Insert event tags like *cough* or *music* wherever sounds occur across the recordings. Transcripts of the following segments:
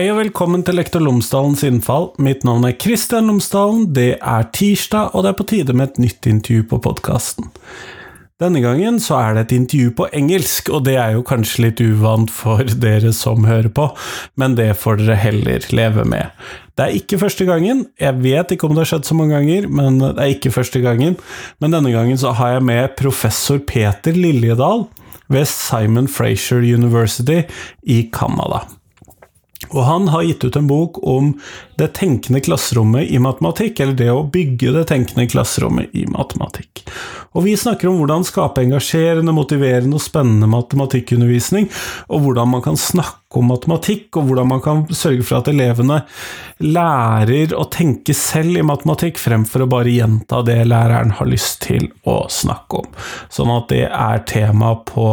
Hei og velkommen til Lektor Lomsdalens innfall. Mitt navn er Kristian Lomsdalen. Det er tirsdag, og det er på tide med et nytt intervju på podkasten. Denne gangen så er det et intervju på engelsk, og det er jo kanskje litt uvant for *laughs* dere som hører på, men det får dere heller leve med. Det er ikke første gangen, jeg vet ikke om det har skjedd så mange ganger, men det er ikke første gangen. Men denne gangen så har jeg med professor Peter Liljedal ved Simon Frazier University i Canada. Og han har gitt ut en bok om det tenkende klasserommet i matematikk, eller det å bygge det tenkende klasserommet i matematikk. Og vi snakker om hvordan skape engasjerende, motiverende og spennende matematikkundervisning, og hvordan man kan snakke om matematikk, og hvordan man kan sørge for at elevene lærer å tenke selv i matematikk, fremfor å bare gjenta det læreren har lyst til å snakke om. Sånn at det er tema på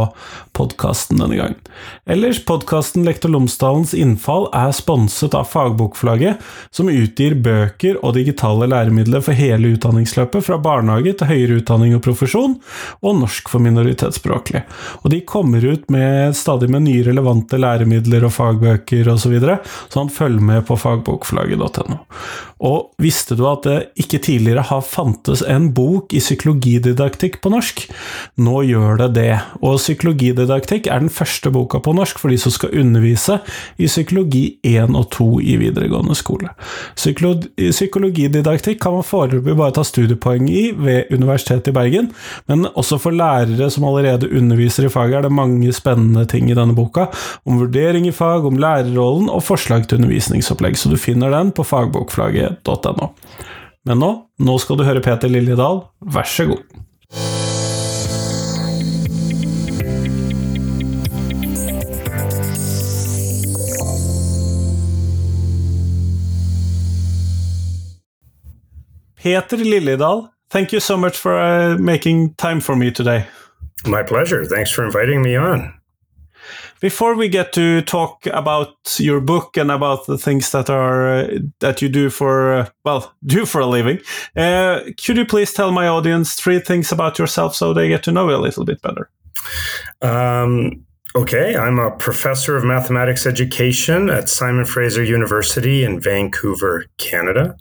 podkasten denne gangen. Ellers, podkasten Lektor Lomsdalens innfall er sponset av Fagbokforlaget, som utgir bøker og digitale læremidler for hele utdanningsløpet, fra barnehage til høyere utdanning og profesjon, og norsk for minoritetsspråklige. Og de kommer ut med stadig med nye relevante læremidler og fagbøker osv., så, så han følger med på fagbokforlaget.no. Og visste du at det ikke tidligere har fantes en bok i psykologididaktikk på norsk? Nå gjør det det, og psykologididaktikk er den første boka på norsk for de som skal undervise i psykologi 1 og 2 i videregående skole. Psykologididaktikk kan man foreløpig bare ta studiepoeng i ved Universitetet i Bergen, men også for lærere som allerede underviser i faget, er det mange spennende ting i denne boka, om vurdering i fag, om lærerrollen og forslag til undervisningsopplegg, så du finner den på fagbokflagget.no. Men nå, nå skal du høre Peter Liljedal, vær så god. Peter Liljedal, thank you so much for uh, making time for me today. My pleasure. Thanks for inviting me on. Before we get to talk about your book and about the things that are uh, that you do for uh, well *laughs* do for a living, uh, could you please tell my audience three things about yourself so they get to know you a little bit better? Um, okay, I'm a professor of mathematics education at Simon Fraser University in Vancouver, Canada.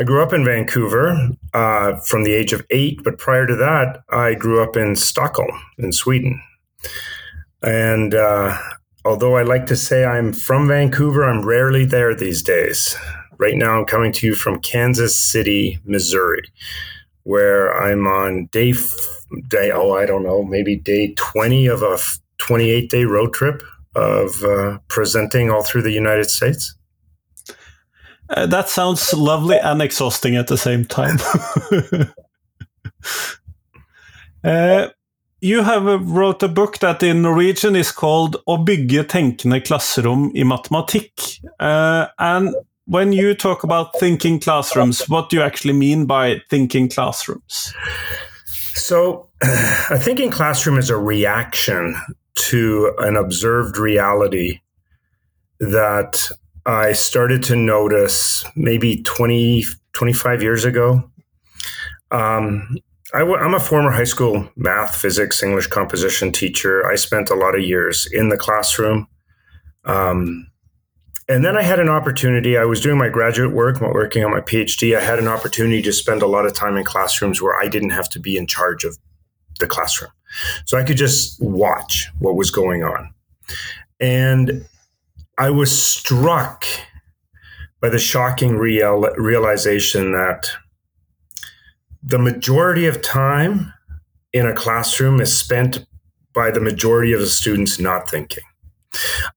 I grew up in Vancouver uh, from the age of eight, but prior to that, I grew up in Stockholm in Sweden. And uh, although I like to say I'm from Vancouver, I'm rarely there these days. Right now, I'm coming to you from Kansas City, Missouri, where I'm on day, day oh, I don't know, maybe day 20 of a 28 day road trip of uh, presenting all through the United States. Uh, that sounds lovely and exhausting at the same time. *laughs* uh, you have wrote a book that in Norwegian is called Å bygge tenkende klasserom i matematikk. Uh, and when you talk about thinking classrooms, what do you actually mean by thinking classrooms? So, *sighs* a thinking classroom is a reaction to an observed reality that I started to notice maybe 20, 25 years ago. Um, i w- I'm a former high school math, physics, English composition teacher. I spent a lot of years in the classroom. Um, and then I had an opportunity. I was doing my graduate work, working on my PhD. I had an opportunity to spend a lot of time in classrooms where I didn't have to be in charge of the classroom. So I could just watch what was going on. And I was struck by the shocking real, realization that the majority of time in a classroom is spent by the majority of the students not thinking.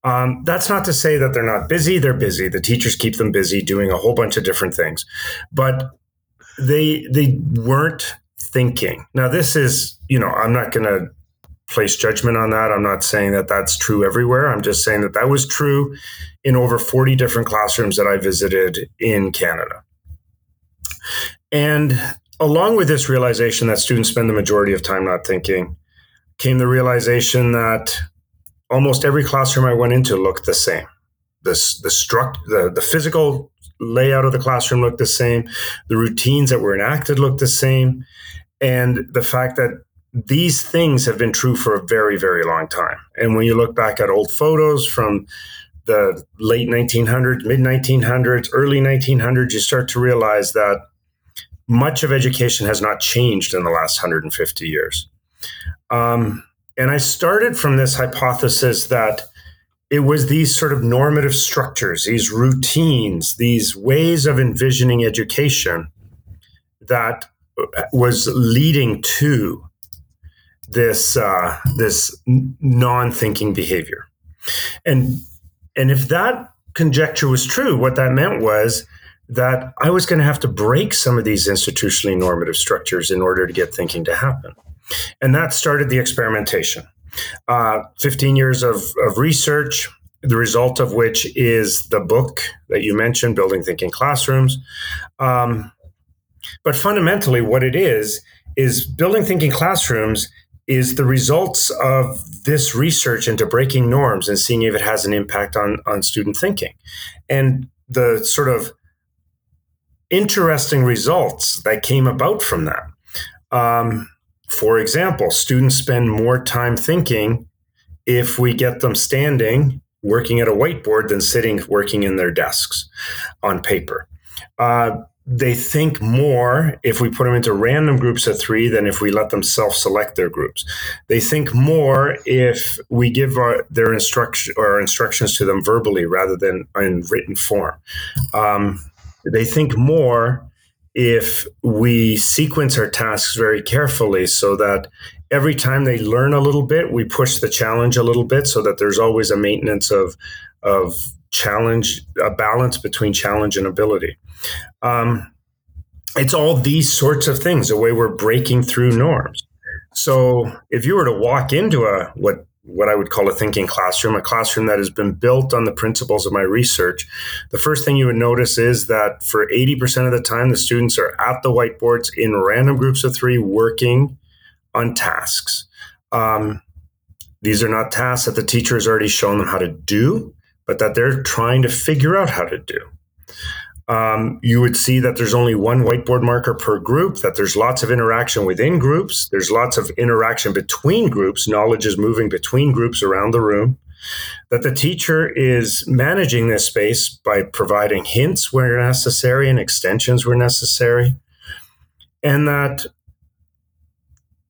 Um, that's not to say that they're not busy. They're busy. The teachers keep them busy doing a whole bunch of different things, but they they weren't thinking. Now, this is you know I'm not going to place judgment on that. I'm not saying that that's true everywhere. I'm just saying that that was true in over 40 different classrooms that I visited in Canada. And along with this realization that students spend the majority of time not thinking, came the realization that almost every classroom I went into looked the same. This the struct the, the physical layout of the classroom looked the same, the routines that were enacted looked the same, and the fact that these things have been true for a very, very long time. And when you look back at old photos from the late 1900s, mid 1900s, early 1900s, you start to realize that much of education has not changed in the last 150 years. Um, and I started from this hypothesis that it was these sort of normative structures, these routines, these ways of envisioning education that was leading to this uh, this non-thinking behavior. And and if that conjecture was true, what that meant was that I was going to have to break some of these institutionally normative structures in order to get thinking to happen. And that started the experimentation. Uh, 15 years of, of research, the result of which is the book that you mentioned, Building Thinking Classrooms. Um, but fundamentally, what it is, is Building Thinking Classrooms is the results of this research into breaking norms and seeing if it has an impact on, on student thinking. And the sort of interesting results that came about from that. Um, for example, students spend more time thinking if we get them standing working at a whiteboard than sitting working in their desks on paper. Uh, they think more if we put them into random groups of three than if we let them self-select their groups. They think more if we give our, their instruction or instructions to them verbally rather than in written form. Um, they think more if we sequence our tasks very carefully so that every time they learn a little bit, we push the challenge a little bit so that there's always a maintenance of of challenge, a balance between challenge and ability. Um, it's all these sorts of things, the way we're breaking through norms. So if you were to walk into a what what I would call a thinking classroom, a classroom that has been built on the principles of my research, the first thing you would notice is that for 80% of the time, the students are at the whiteboards in random groups of three working on tasks. Um, these are not tasks that the teacher has already shown them how to do, but that they're trying to figure out how to do um, you would see that there's only one whiteboard marker per group, that there's lots of interaction within groups, there's lots of interaction between groups, knowledge is moving between groups around the room, that the teacher is managing this space by providing hints where necessary and extensions where necessary, and that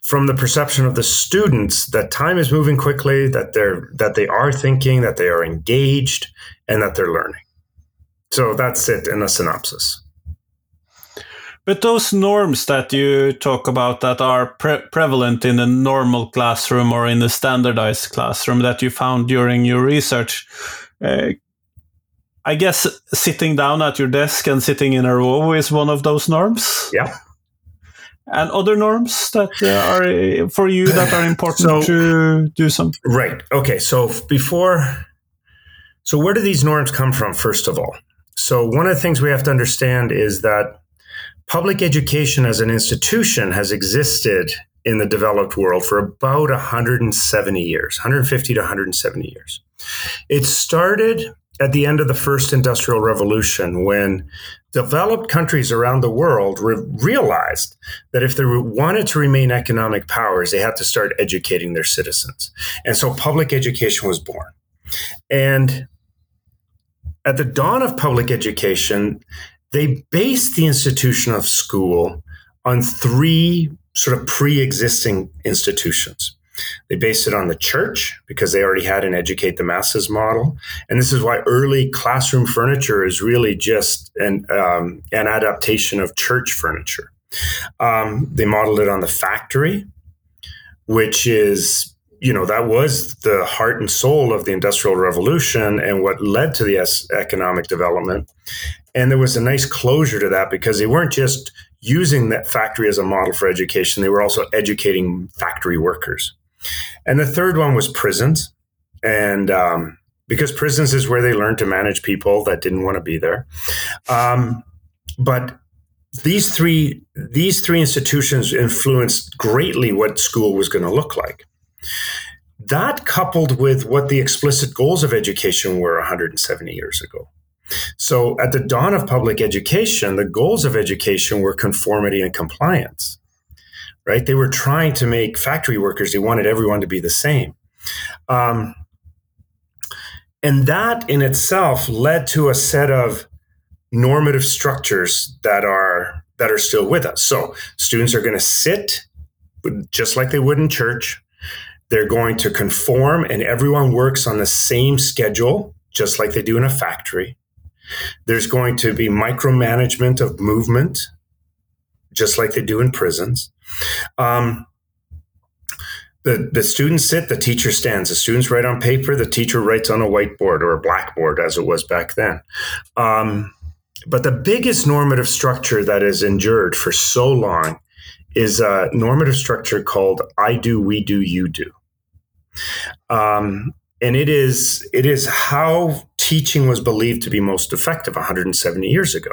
from the perception of the students that time is moving quickly that they're that they are thinking that they are engaged and that they're learning so that's it in a synopsis. But those norms that you talk about that are pre prevalent in a normal classroom or in a standardized classroom that you found during your research, uh, I guess sitting down at your desk and sitting in a row is one of those norms. Yeah. And other norms that uh, are for you that are important so, to do some. Right. Okay. So before, so where do these norms come from? First of all, so, one of the things we have to understand is that public education as an institution has existed in the developed world for about 170 years, 150 to 170 years. It started at the end of the first industrial revolution when developed countries around the world re- realized that if they wanted to remain economic powers, they had to start educating their citizens. And so public education was born. And at the dawn of public education, they based the institution of school on three sort of pre existing institutions. They based it on the church because they already had an educate the masses model. And this is why early classroom furniture is really just an, um, an adaptation of church furniture. Um, they modeled it on the factory, which is you know that was the heart and soul of the industrial revolution and what led to the economic development. And there was a nice closure to that because they weren't just using that factory as a model for education they were also educating factory workers. And the third one was prisons. And um, because prisons is where they learned to manage people that didn't want to be there. Um, but these three these three institutions influenced greatly what school was going to look like that coupled with what the explicit goals of education were 170 years ago. So, at the dawn of public education, the goals of education were conformity and compliance, right? They were trying to make factory workers, they wanted everyone to be the same. Um, And that in itself led to a set of normative structures that are that are still with us. So students are going to sit just like they would in church. They're going to conform and everyone works on the same schedule just like they do in a factory. There's going to be micromanagement of movement just like they do in prisons. Um, the, the students sit, the teacher stands. The students write on paper, the teacher writes on a whiteboard or a blackboard, as it was back then. Um, but the biggest normative structure that has endured for so long is a normative structure called I do, we do, you do. Um, and it is it is how teaching was believed to be most effective 170 years ago.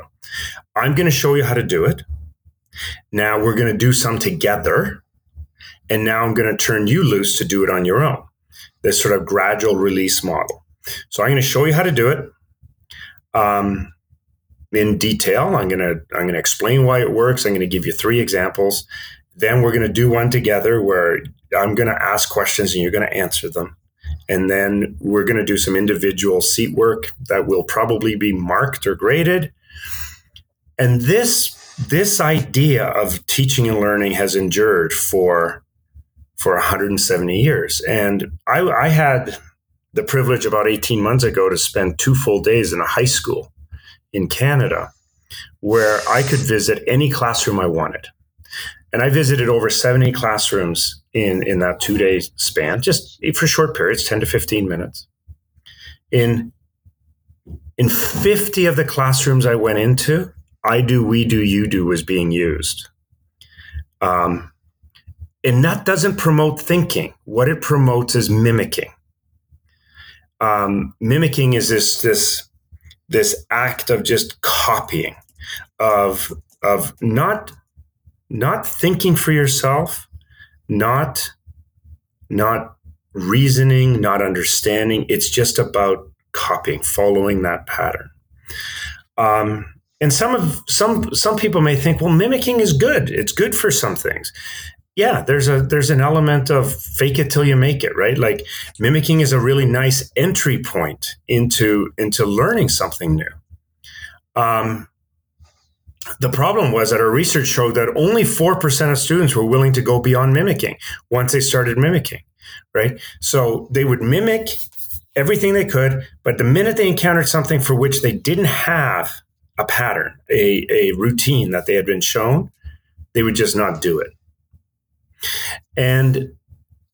I'm going to show you how to do it. Now we're going to do some together and now I'm going to turn you loose to do it on your own. This sort of gradual release model. So I'm going to show you how to do it um, in detail. I'm to I'm going to explain why it works. I'm going to give you three examples. Then we're going to do one together where I'm going to ask questions and you're going to answer them. And then we're going to do some individual seat work that will probably be marked or graded. And this this idea of teaching and learning has endured for for 170 years. And I, I had the privilege about 18 months ago to spend two full days in a high school in Canada where I could visit any classroom I wanted. And I visited over 70 classrooms in, in that two day span, just for short periods, 10 to 15 minutes. In, in 50 of the classrooms I went into, I do, we do, you do was being used. Um, and that doesn't promote thinking. What it promotes is mimicking. Um, mimicking is this this this act of just copying, of of not not thinking for yourself, not not reasoning, not understanding. It's just about copying, following that pattern. Um, and some of some some people may think, well, mimicking is good. It's good for some things yeah there's a there's an element of fake it till you make it right like mimicking is a really nice entry point into into learning something new um, the problem was that our research showed that only 4% of students were willing to go beyond mimicking once they started mimicking right so they would mimic everything they could but the minute they encountered something for which they didn't have a pattern a, a routine that they had been shown they would just not do it and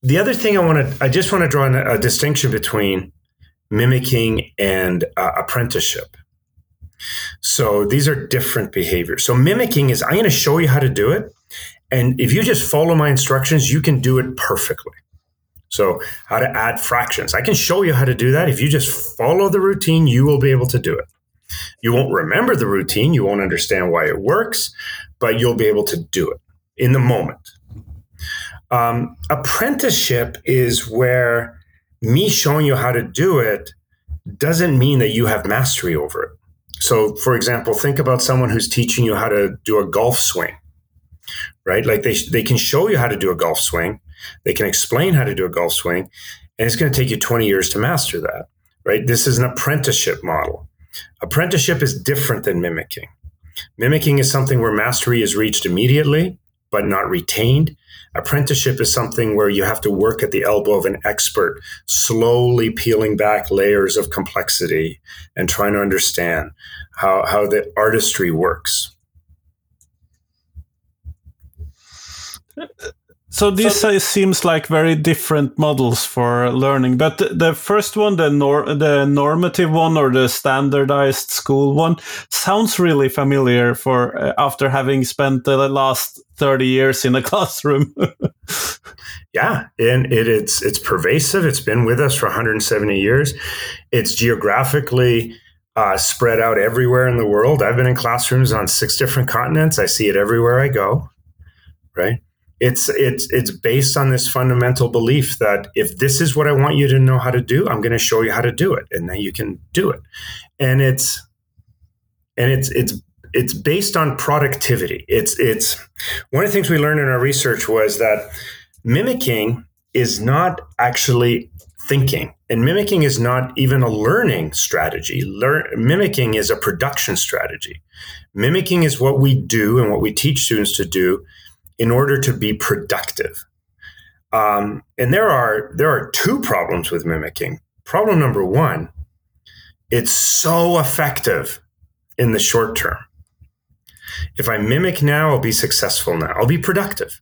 the other thing I want to, I just want to draw a, distinction between mimicking and uh, apprenticeship. So these are different behaviors. So mimicking is I'm going to show you how to do it. And if you just follow my instructions, you can do it perfectly. So, how to add fractions. I can show you how to do that. If you just follow the routine, you will be able to do it. You won't remember the routine, you won't understand why it works, but you'll be able to do it in the moment. Um, apprenticeship is where me showing you how to do it doesn't mean that you have mastery over it. So, for example, think about someone who's teaching you how to do a golf swing, right? Like they, they can show you how to do a golf swing, they can explain how to do a golf swing, and it's going to take you 20 years to master that, right? This is an apprenticeship model. Apprenticeship is different than mimicking. Mimicking is something where mastery is reached immediately, but not retained. Apprenticeship is something where you have to work at the elbow of an expert, slowly peeling back layers of complexity and trying to understand how, how the artistry works. So this so, uh, seems like very different models for learning, but the first one, the nor the normative one or the standardized school one, sounds really familiar for uh, after having spent the last thirty years in a *laughs* classroom. yeah, and it, it's it's pervasive. It's been with us for 170 years. It's geographically uh, spread out everywhere in the world. I've been in classrooms on six different continents. I see it everywhere I go. Right it's it's it's based on this fundamental belief that if this is what I want you to know how to do, I'm going to show you how to do it, and then you can do it. And it's and it's it's it's based on productivity. It's it's one of the things we learned in our research was that mimicking is not actually thinking. And mimicking is not even a learning strategy. Learn, mimicking is a production strategy. Mimicking is what we do and what we teach students to do in order to be productive. Um, and there are there are two problems with mimicking. Problem number one, it's so effective in the short term. If I mimic now, I'll be successful now. I'll be productive.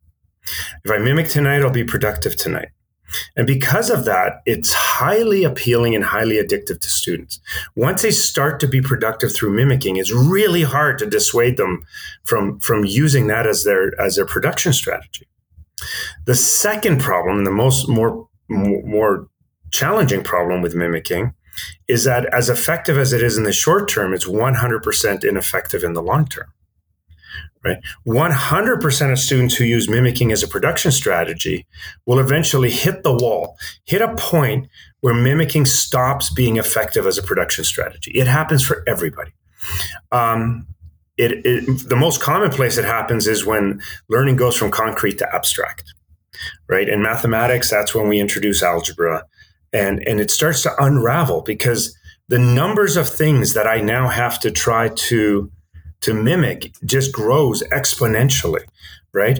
If I mimic tonight, I'll be productive tonight. And because of that, it's highly appealing and highly addictive to students. Once they start to be productive through mimicking, it's really hard to dissuade them from, from using that as their as their production strategy. The second problem, the most more more challenging problem with mimicking, is that as effective as it is in the short term, it's 100% ineffective in the long term right? 100% of students who use mimicking as a production strategy will eventually hit the wall, hit a point where mimicking stops being effective as a production strategy. It happens for everybody. Um, it, it, the most common place it happens is when learning goes from concrete to abstract, right? In mathematics, that's when we introduce algebra, and and it starts to unravel because the numbers of things that I now have to try to to mimic just grows exponentially, right?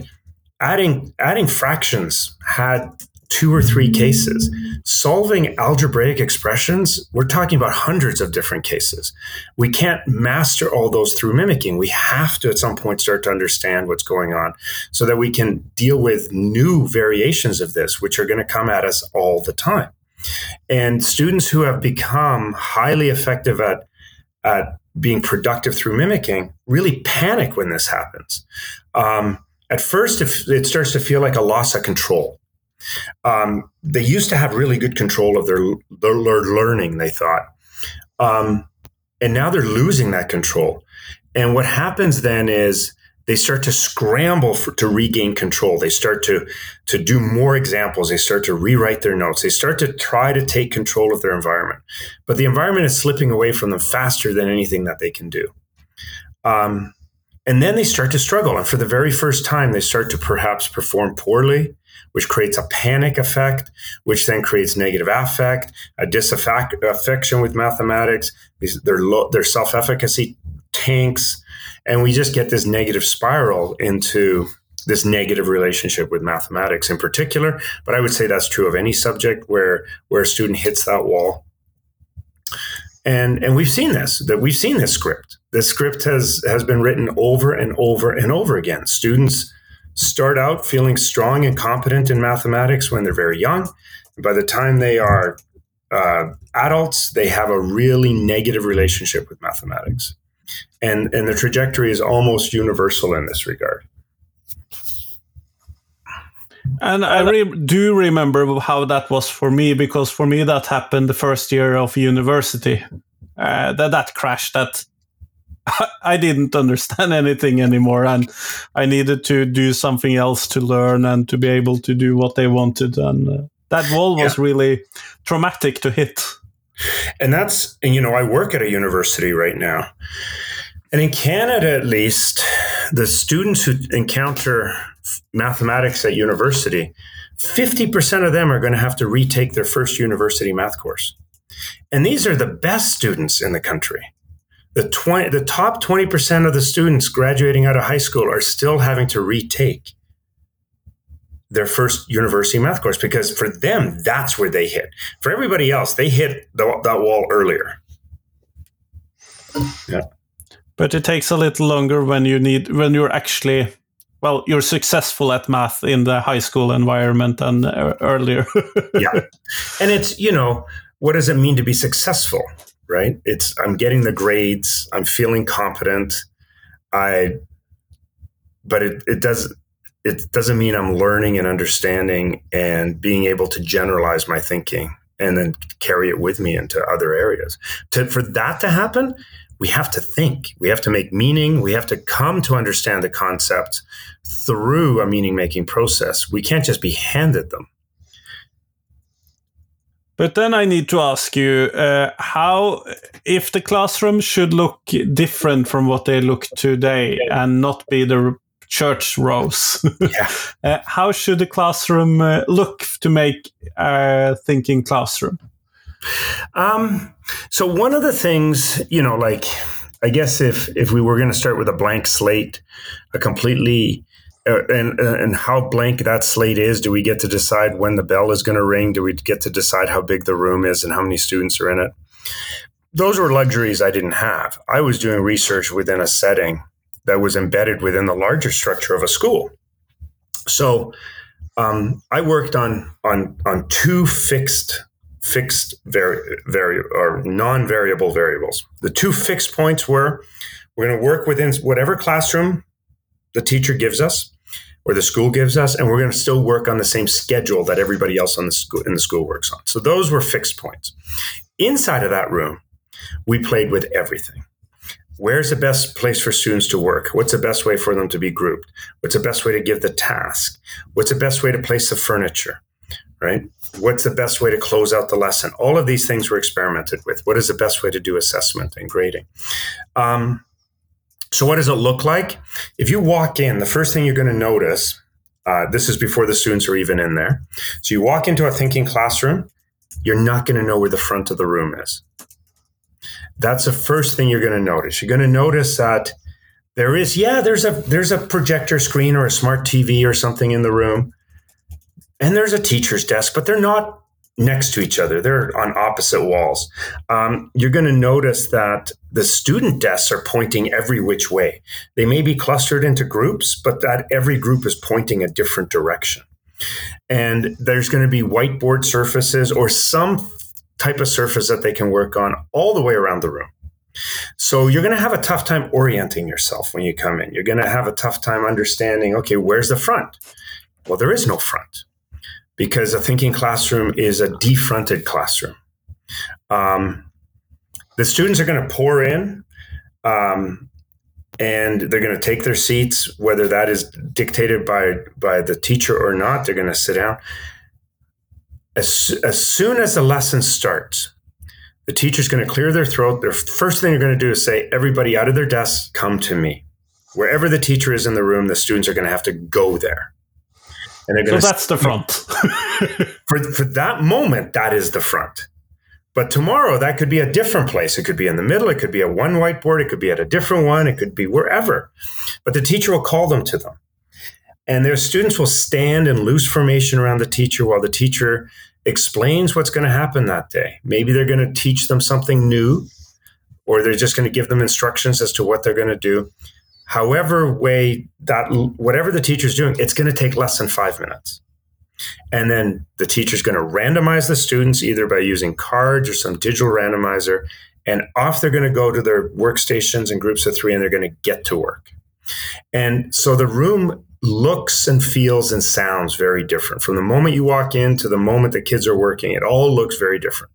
Adding adding fractions had two or three cases. Solving algebraic expressions, we're talking about hundreds of different cases. We can't master all those through mimicking. We have to at some point start to understand what's going on so that we can deal with new variations of this, which are going to come at us all the time. And students who have become highly effective at, at being productive through mimicking really panic when this happens. Um, at first, it starts to feel like a loss of control. Um, they used to have really good control of their, their learning, they thought. Um, and now they're losing that control. And what happens then is they start to scramble for, to regain control. They start to to do more examples. They start to rewrite their notes. They start to try to take control of their environment, but the environment is slipping away from them faster than anything that they can do. Um, and then they start to struggle, and for the very first time, they start to perhaps perform poorly, which creates a panic effect, which then creates negative affect, a disaffection with mathematics. Their their self efficacy tanks and we just get this negative spiral into this negative relationship with mathematics in particular. But I would say that's true of any subject where where a student hits that wall. And and we've seen this that we've seen this script. This script has has been written over and over and over again. Students start out feeling strong and competent in mathematics when they're very young. By the time they are uh, adults, they have a really negative relationship with mathematics and and the trajectory is almost universal in this regard. And I re- do remember how that was for me because for me that happened the first year of university. Uh, that that crash That *laughs* I didn't understand *laughs* anything anymore, and I needed to do something else to learn and to be able to do what they wanted. And uh, that wall was yeah. really traumatic to hit. And that's, and you know, I work at a university right now. And in Canada, at least, the students who encounter mathematics at university, 50% of them are going to have to retake their first university math course. And these are the best students in the country. The, 20, the top 20% of the students graduating out of high school are still having to retake their first university math course because for them that's where they hit. For everybody else they hit the, that wall earlier. Yeah. But it takes a little longer when you need when you're actually well you're successful at math in the high school environment and uh, earlier. *laughs* Yeah. And it's you know what does it mean to be successful right? It's i'm getting the grades i'm feeling competent. I but it, it does it doesn't mean I'm learning and understanding and being able to generalize my thinking and then carry it with me into other areas. To, for that to happen, we have to think, we have to make meaning, we have to come to understand the concept through a meaning making process. We can't just be handed them. But then I need to ask you uh, how, if the classroom should look different from what they look today and not be the church rows. Yeah. *laughs* uh, how should the classroom uh, look to make a thinking classroom? Um, so one of the things, you know, like I guess if if we were going to start with a blank slate, a completely uh, and uh, and how blank that slate is, do we get to decide when the bell is going to ring? Do we get to decide how big the room is and how many students are in it? Those were luxuries I didn't have. I was doing research within a setting that was embedded within the larger structure of a school. So um, I worked on on on two fixed fixed vari, vari or non-variable variables. The two fixed points were we're going to work within whatever classroom the teacher gives us or the school gives us, and we're going to still work on the same schedule that everybody else on the school in the school works on. So those were fixed points. Inside of that room, we played with everything. Where's the best place for students to work? What's the best way for them to be grouped? What's the best way to give the task? What's the best way to place the furniture? Right? What's the best way to close out the lesson? All of these things were experimented with. What is the best way to do assessment and grading? Um, so, what does it look like? If you walk in, the first thing you're going to notice uh, this is before the students are even in there. So, you walk into a thinking classroom, you're not going to know where the front of the room is. That's the first thing you're going to notice. You're going to notice that there is, yeah, there's a there's a projector screen or a smart TV or something in the room, and there's a teacher's desk, but they're not next to each other. They're on opposite walls. Um, you're going to notice that the student desks are pointing every which way. They may be clustered into groups, but that every group is pointing a different direction. And there's going to be whiteboard surfaces or some type of surface that they can work on all the way around the room. So you're going to have a tough time orienting yourself when you come in. You're going to have a tough time understanding, okay, where's the front? Well, there is no front because a thinking classroom is a defronted classroom. Um, the students are going to pour in um, and they're going to take their seats, whether that is dictated by, by the teacher or not. They're going to sit down. As, as soon as the lesson starts, the teacher's going to clear their throat. Their first thing they're going to do is say, Everybody out of their desks, come to me. Wherever the teacher is in the room, the students are going to have to go there. And they're going so that's the front. *laughs* for, for that moment, that is the front. But tomorrow, that could be a different place. It could be in the middle. It could be at one whiteboard. It could be at a different one. It could be wherever. But the teacher will call them to them. And their students will stand in loose formation around the teacher while the teacher explains what's going to happen that day. Maybe they're going to teach them something new, or they're just going to give them instructions as to what they're going to do. However way that whatever the teacher's doing it's going to take less than five minutes. And then the teacher's going to randomize the students either by using cards or some digital randomizer and off they're going to go to their workstations in groups of three and they're going to get to work. And so the room looks and feels and sounds very different from the moment you walk in to the moment the kids are working it all looks very different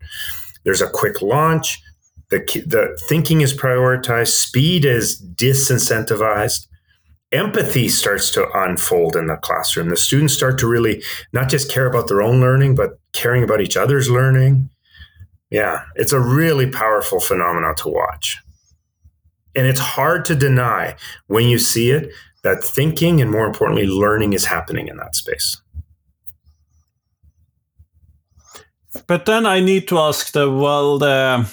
there's a quick launch the, the thinking is prioritized, speed is disincentivized. Empathy starts to unfold in the classroom. The students start to really not just care about their own learning, but caring about each other's learning. Yeah, it's a really powerful phenomenon to watch. And it's hard to deny when you see it that thinking and more importantly, learning is happening in that space. But then I need to ask the well, the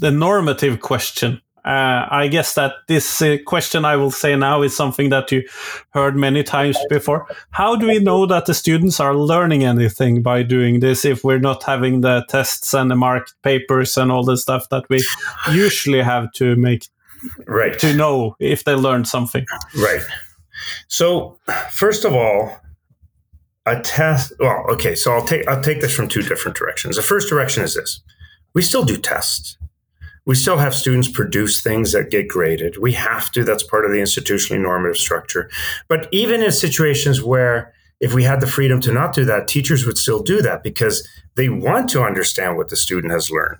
the normative question. Uh, I guess that this uh, question I will say now is something that you heard many times before. How do we know that the students are learning anything by doing this if we're not having the tests and the marked papers and all the stuff that we usually have to make right to know if they learned something? Right. So, first of all, a test. Well, okay. So I'll take I'll take this from two different directions. The first direction is this: we still do tests we still have students produce things that get graded. We have to, that's part of the institutionally normative structure. But even in situations where if we had the freedom to not do that, teachers would still do that because they want to understand what the student has learned.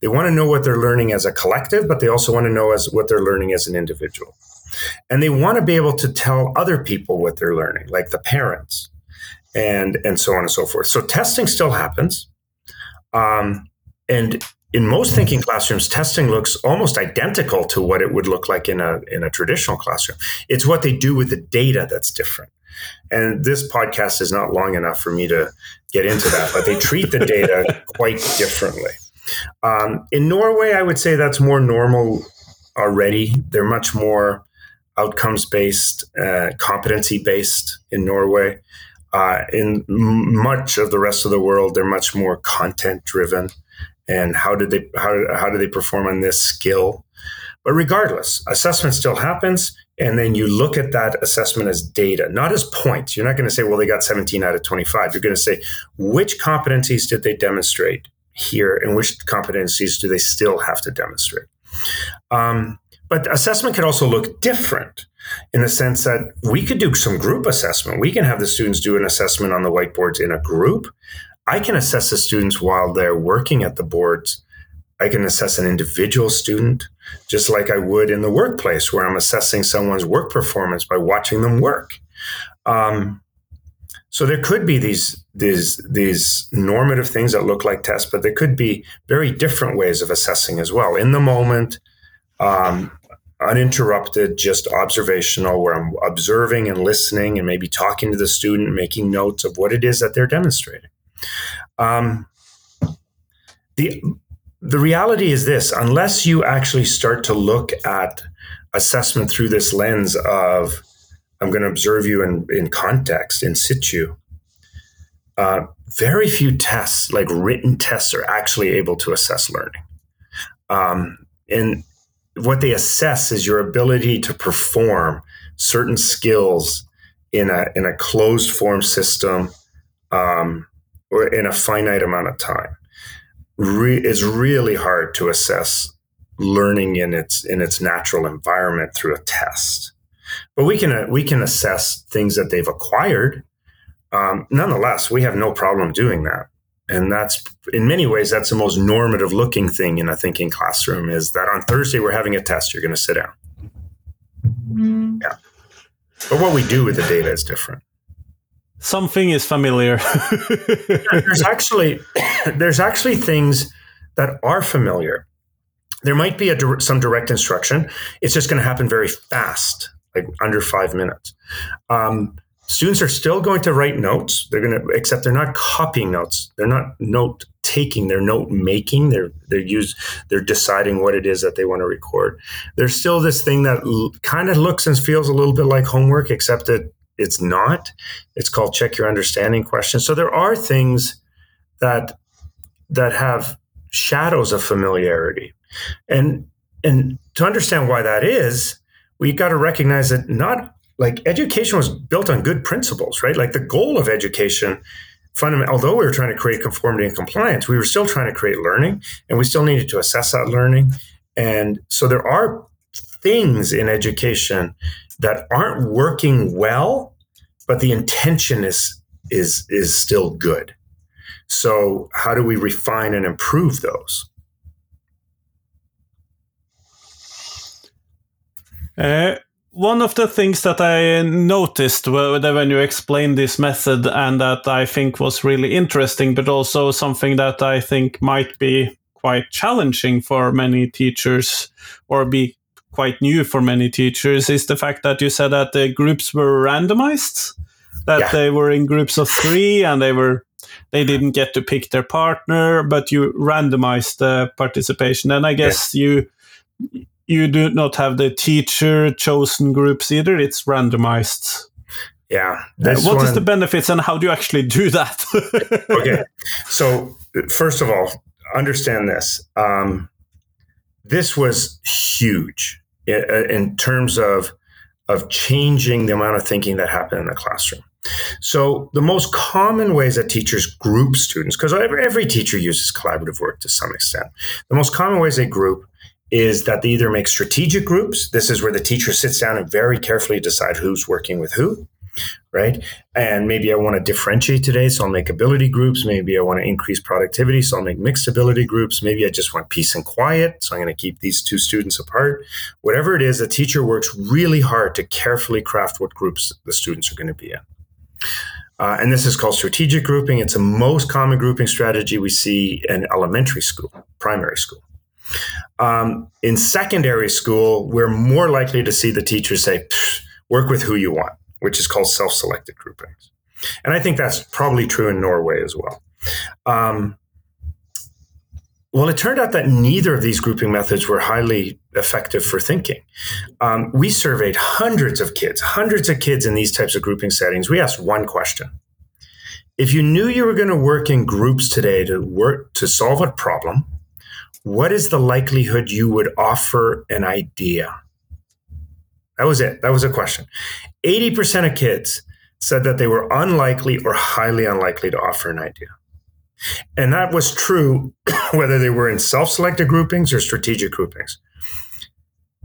They want to know what they're learning as a collective, but they also want to know as what they're learning as an individual. And they want to be able to tell other people what they're learning, like the parents and and so on and so forth. So testing still happens. Um, and in most thinking classrooms, testing looks almost identical to what it would look like in a in a traditional classroom. It's what they do with the data that's different. And this podcast is not long enough for me to get into that, but they treat the data *laughs* quite differently. Um, in Norway, I would say that's more normal already. They're much more outcomes based, uh, competency based in Norway. Uh, in much of the rest of the world, they're much more content driven. And how did they how, how do they perform on this skill? But regardless, assessment still happens. And then you look at that assessment as data, not as points. You're not going to say, well, they got 17 out of 25. You're going to say, which competencies did they demonstrate here and which competencies do they still have to demonstrate? Um, but assessment could also look different in the sense that we could do some group assessment. We can have the students do an assessment on the whiteboards in a group. I can assess the students while they're working at the boards. I can assess an individual student just like I would in the workplace where I'm assessing someone's work performance by watching them work. Um, so there could be these these these normative things that look like tests, but there could be very different ways of assessing as well. In the moment, um, uninterrupted, just observational, where I'm observing and listening and maybe talking to the student, making notes of what it is that they're demonstrating. Um, the the reality is this: unless you actually start to look at assessment through this lens of I'm going to observe you in, in context, in situ. Uh, very few tests, like written tests, are actually able to assess learning. Um, and what they assess is your ability to perform certain skills in a in a closed form system um, or in a finite amount of time. Re- it's really hard to assess learning in its in its natural environment through a test. But we can uh, we can assess things that they've acquired. Um, nonetheless, we have no problem doing that, and that's in many ways that's the most normative looking thing in a thinking classroom is that on Thursday we're having a test. You're going to sit down. Mm-hmm. Yeah, but what we do with the data is different. Something is familiar. *laughs* there's actually *coughs* there's actually things that are familiar. There might be a, some direct instruction. It's just going to happen very fast like under five minutes. Um, students are still going to write notes. They're going to, except they're not copying notes. They're not note taking. They're note making. They're they're use they're deciding what it is that they want to record. There's still this thing that l- kind of looks and feels a little bit like homework, except that it's not. It's called check your understanding questions. So there are things that that have shadows of familiarity, and and to understand why that is we got to recognize that not like education was built on good principles, right? Like the goal of education, fundamental, although we were trying to create conformity and compliance, we were still trying to create learning and we still needed to assess that learning. And so there are things in education that aren't working well, but the intention is is is still good. So how do we refine and improve those? Uh, one of the things that I noticed when you explained this method and that I think was really interesting, but also something that I think might be quite challenging for many teachers or be quite new for many teachers is the fact that you said that the groups were randomized, that yeah. they were in groups of three and they were they didn't get to pick their partner, but you randomized the participation. And I guess yeah. you you do not have the teacher chosen groups either. It's randomized. Yeah. Uh, what one... is the benefits and how do you actually do that? *laughs* okay. So first of all, understand this. Um, this was huge in, uh, in terms of of changing the amount of thinking that happened in the classroom. So the most common ways that teachers group students, because every, every teacher uses collaborative work to some extent, the most common ways they group is that they either make strategic groups. This is where the teacher sits down and very carefully decide who's working with who, right? And maybe I want to differentiate today, so I'll make ability groups. Maybe I want to increase productivity, so I'll make mixed ability groups. Maybe I just want peace and quiet, so I'm going to keep these two students apart. Whatever it is, the teacher works really hard to carefully craft what groups the students are going to be in. Uh, and this is called strategic grouping. It's the most common grouping strategy we see in elementary school primary school. Um, in secondary school, we're more likely to see the teacher say, work with who you want, which is called self selected groupings. And I think that's probably true in Norway as well. Um, well, it turned out that neither of these grouping methods were highly effective for thinking. Um, we surveyed hundreds of kids, hundreds of kids in these types of grouping settings. We asked one question. If you knew you were going to work in groups today to work to solve a problem, what is the likelihood you would offer an idea? That was it. That was a question. 80% of kids said that they were unlikely or highly unlikely to offer an idea. And that was true *coughs* whether they were in self selected groupings or strategic groupings.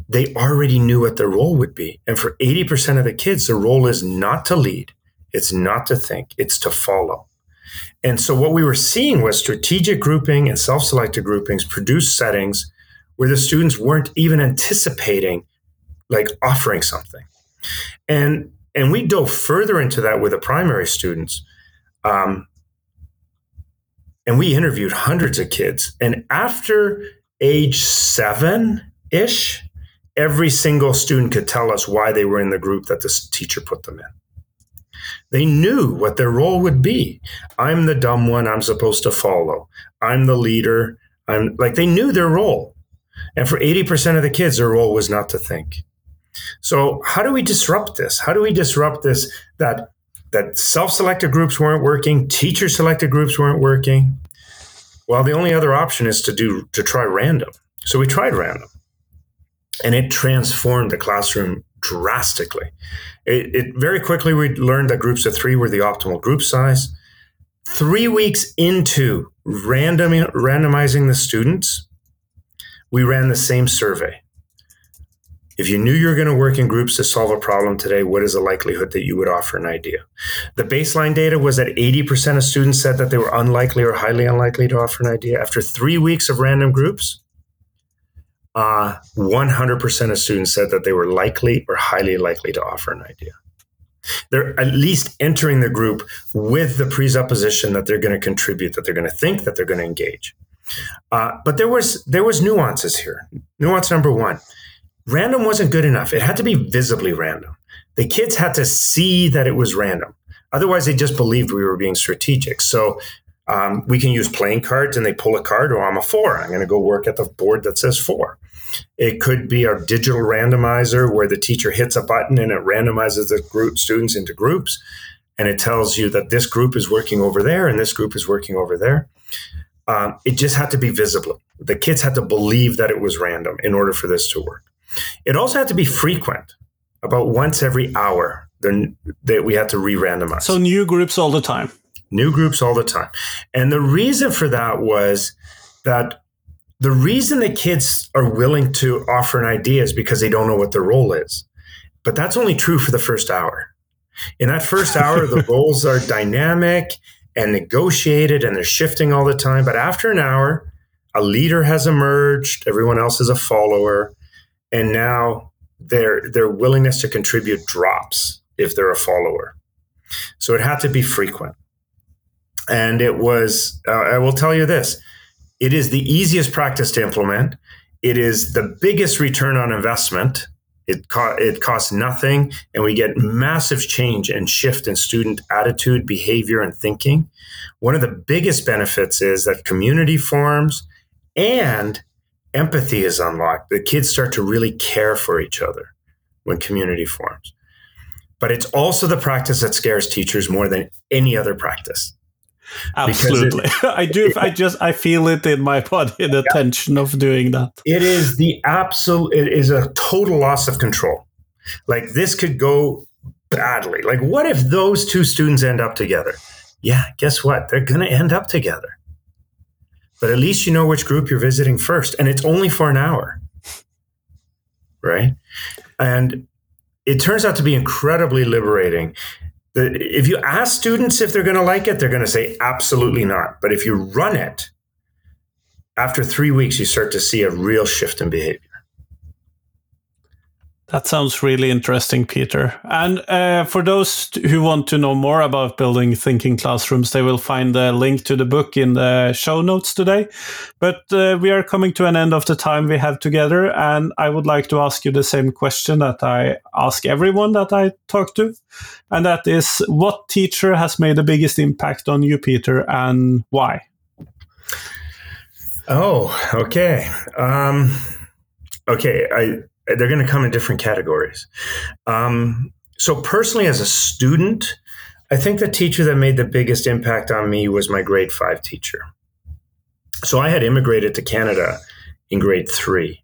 They already knew what their role would be. And for 80% of the kids, the role is not to lead, it's not to think, it's to follow. And so what we were seeing was strategic grouping and self selected groupings produce settings where the students weren't even anticipating like offering something. And and we dove further into that with the primary students. Um, and we interviewed hundreds of kids. And after age seven ish, every single student could tell us why they were in the group that the teacher put them in. They knew what their role would be. I'm the dumb one I'm supposed to follow. I'm the leader. I'm like they knew their role. And for 80% of the kids, their role was not to think. So how do we disrupt this? How do we disrupt this that that self-selected groups weren't working, teacher-selected groups weren't working. Well, the only other option is to do to try random. So we tried random, and it transformed the classroom drastically. It, it very quickly we learned that groups of three were the optimal group size. Three weeks into random randomizing the students, we ran the same survey. If you knew you were going to work in groups to solve a problem today, what is the likelihood that you would offer an idea? The baseline data was that 80% of students said that they were unlikely or highly unlikely to offer an idea. After three weeks of random groups, uh, 100% of students said that they were likely or highly likely to offer an idea. They're at least entering the group with the presupposition that they're going to contribute, that they're going to think, that they're going to engage. Uh, but there was there was nuances here. Nuance number one random wasn't good enough. It had to be visibly random. The kids had to see that it was random. Otherwise, they just believed we were being strategic. So um, we can use playing cards and they pull a card, or oh, I'm a four. I'm going to go work at the board that says four. It could be our digital randomizer where the teacher hits a button and it randomizes the group students into groups and it tells you that this group is working over there and this group is working over there. Um, it just had to be visible. The kids had to believe that it was random in order for this to work. It also had to be frequent, about once every hour. Then that we had to re-randomize. So new groups all the time. New groups all the time, and the reason for that was that the reason the kids are willing to offer an idea is because they don't know what their role is. But that's only true for the first hour. In that first hour, the *laughs* roles are dynamic and negotiated and they're shifting all the time. But after an hour, a leader has emerged, everyone else is a follower and now their their willingness to contribute drops if they're a follower. So it had to be frequent, and it was. Uh, I will tell you this: it is the easiest practice to implement. It is the biggest return on investment. It, co- it costs nothing, and we get massive change and shift in student attitude, behavior, and thinking. One of the biggest benefits is that community forms and empathy is unlocked. The kids start to really care for each other when community forms. But it's also the practice that scares teachers more than any other practice. Absolutely. It, *laughs* I do I just I feel it in my body the yeah. tension of doing that. It is the absolute it is a total loss of control. Like this could go badly. Like what if those two students end up together? Yeah, guess what? They're going to end up together but at least you know which group you're visiting first and it's only for an hour right and it turns out to be incredibly liberating if you ask students if they're going to like it they're going to say absolutely not. But if you run it after three weeks you start to see a real shift in behavior That sounds really interesting, Peter. And uh, for those who want to know more about building thinking classrooms, they will find the link to the book in the show notes today. But uh, we are coming to an end of the time we have together, and I would like to ask you the same question that I ask everyone that I talk to, and that is what teacher has made the biggest impact on you, Peter, and why? Oh, okay. Um, okay, I they're going to come in different categories. Um, so, personally, as a student, I think the teacher that made the biggest impact on me was my grade five teacher. So, I had immigrated to Canada in grade three.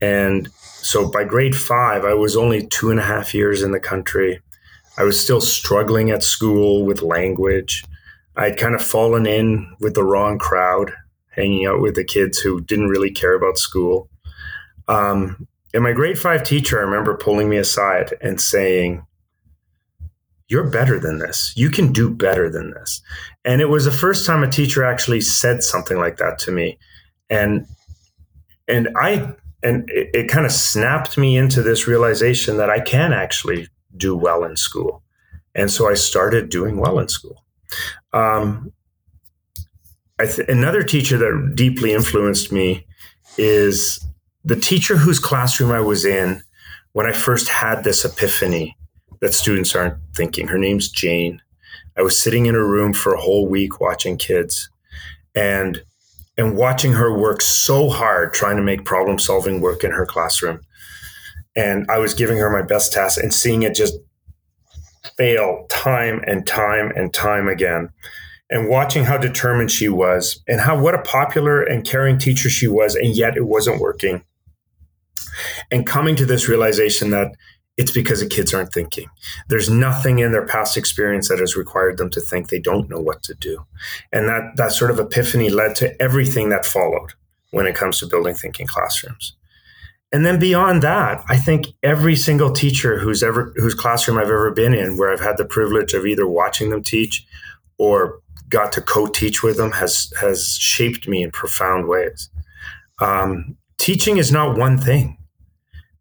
And so, by grade five, I was only two and a half years in the country. I was still struggling at school with language. I'd kind of fallen in with the wrong crowd, hanging out with the kids who didn't really care about school. Um, and my grade five teacher, I remember pulling me aside and saying, You're better than this. You can do better than this. And it was the first time a teacher actually said something like that to me. And and I and it, it kind of snapped me into this realization that I can actually do well in school. And so I started doing well in school. Um, th- another teacher that deeply influenced me is the teacher whose classroom I was in when I first had this epiphany that students aren't thinking. Her name's Jane. I was sitting in her room for a whole week watching kids and and watching her work so hard trying to make problem solving work in her classroom. And I was giving her my best task and seeing it just fail time and time and time again. And watching how determined she was and how what a popular and caring teacher she was, and yet it wasn't working and coming to this realization that it's because the kids aren't thinking. There's nothing in their past experience that has required them to think. They don't know what to do. And that, that sort of epiphany led to everything that followed when it comes to building thinking classrooms. And then beyond that, I think every single teacher who's ever whose classroom I've ever been in, where I've had the privilege of either watching them teach or got to co-teach with them, has has shaped me in profound ways. Um, teaching is not one thing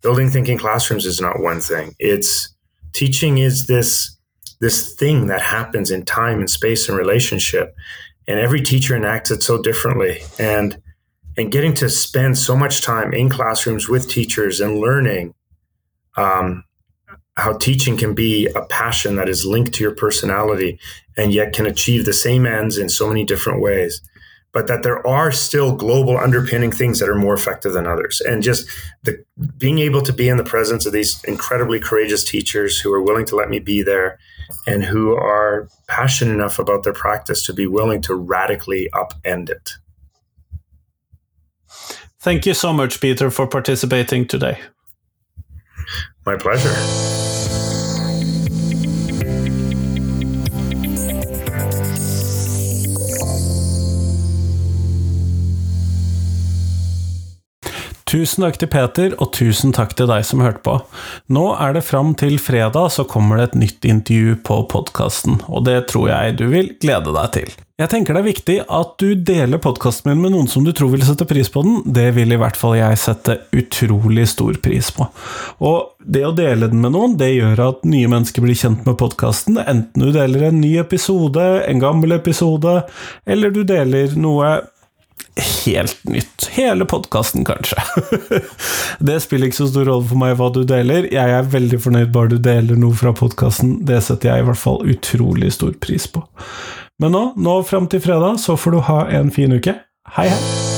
building thinking classrooms is not one thing. It's teaching is this this thing that happens in time and space and relationship, and every teacher enacts it so differently. And and getting to spend so much time in classrooms with teachers and learning um, how teaching can be a passion that is linked to your personality and yet can achieve the same ends in so many different ways but that there are still global underpinning things that are more effective than others. And just the being able to be in the presence of these incredibly courageous teachers who are willing to let me be there and who are passionate enough about their practice to be willing to radically upend it. Thank you so much, Peter, for participating today. My pleasure. Tusen takk til Peter, og tusen takk til deg som hørte på. Nå er det fram til fredag, så kommer det et nytt intervju på podkasten, og det tror jeg du vil glede deg til. Jeg tenker det er viktig at du deler podkasten min med noen som du tror vil sette pris på den. Det vil i hvert fall jeg sette utrolig stor pris på. Og det å dele den med noen, det gjør at nye mennesker blir kjent med podkasten, enten du deler en ny episode, en gammel episode, eller du deler noe helt nytt. Hele podkasten, kanskje. *laughs* det spiller ikke så stor rolle for meg hva du deler. Jeg er veldig fornøyd bare du deler noe fra podkasten. Det setter jeg i hvert fall utrolig stor pris på. Men nå, nå fram til fredag, så får du ha en fin uke. Hei, hei!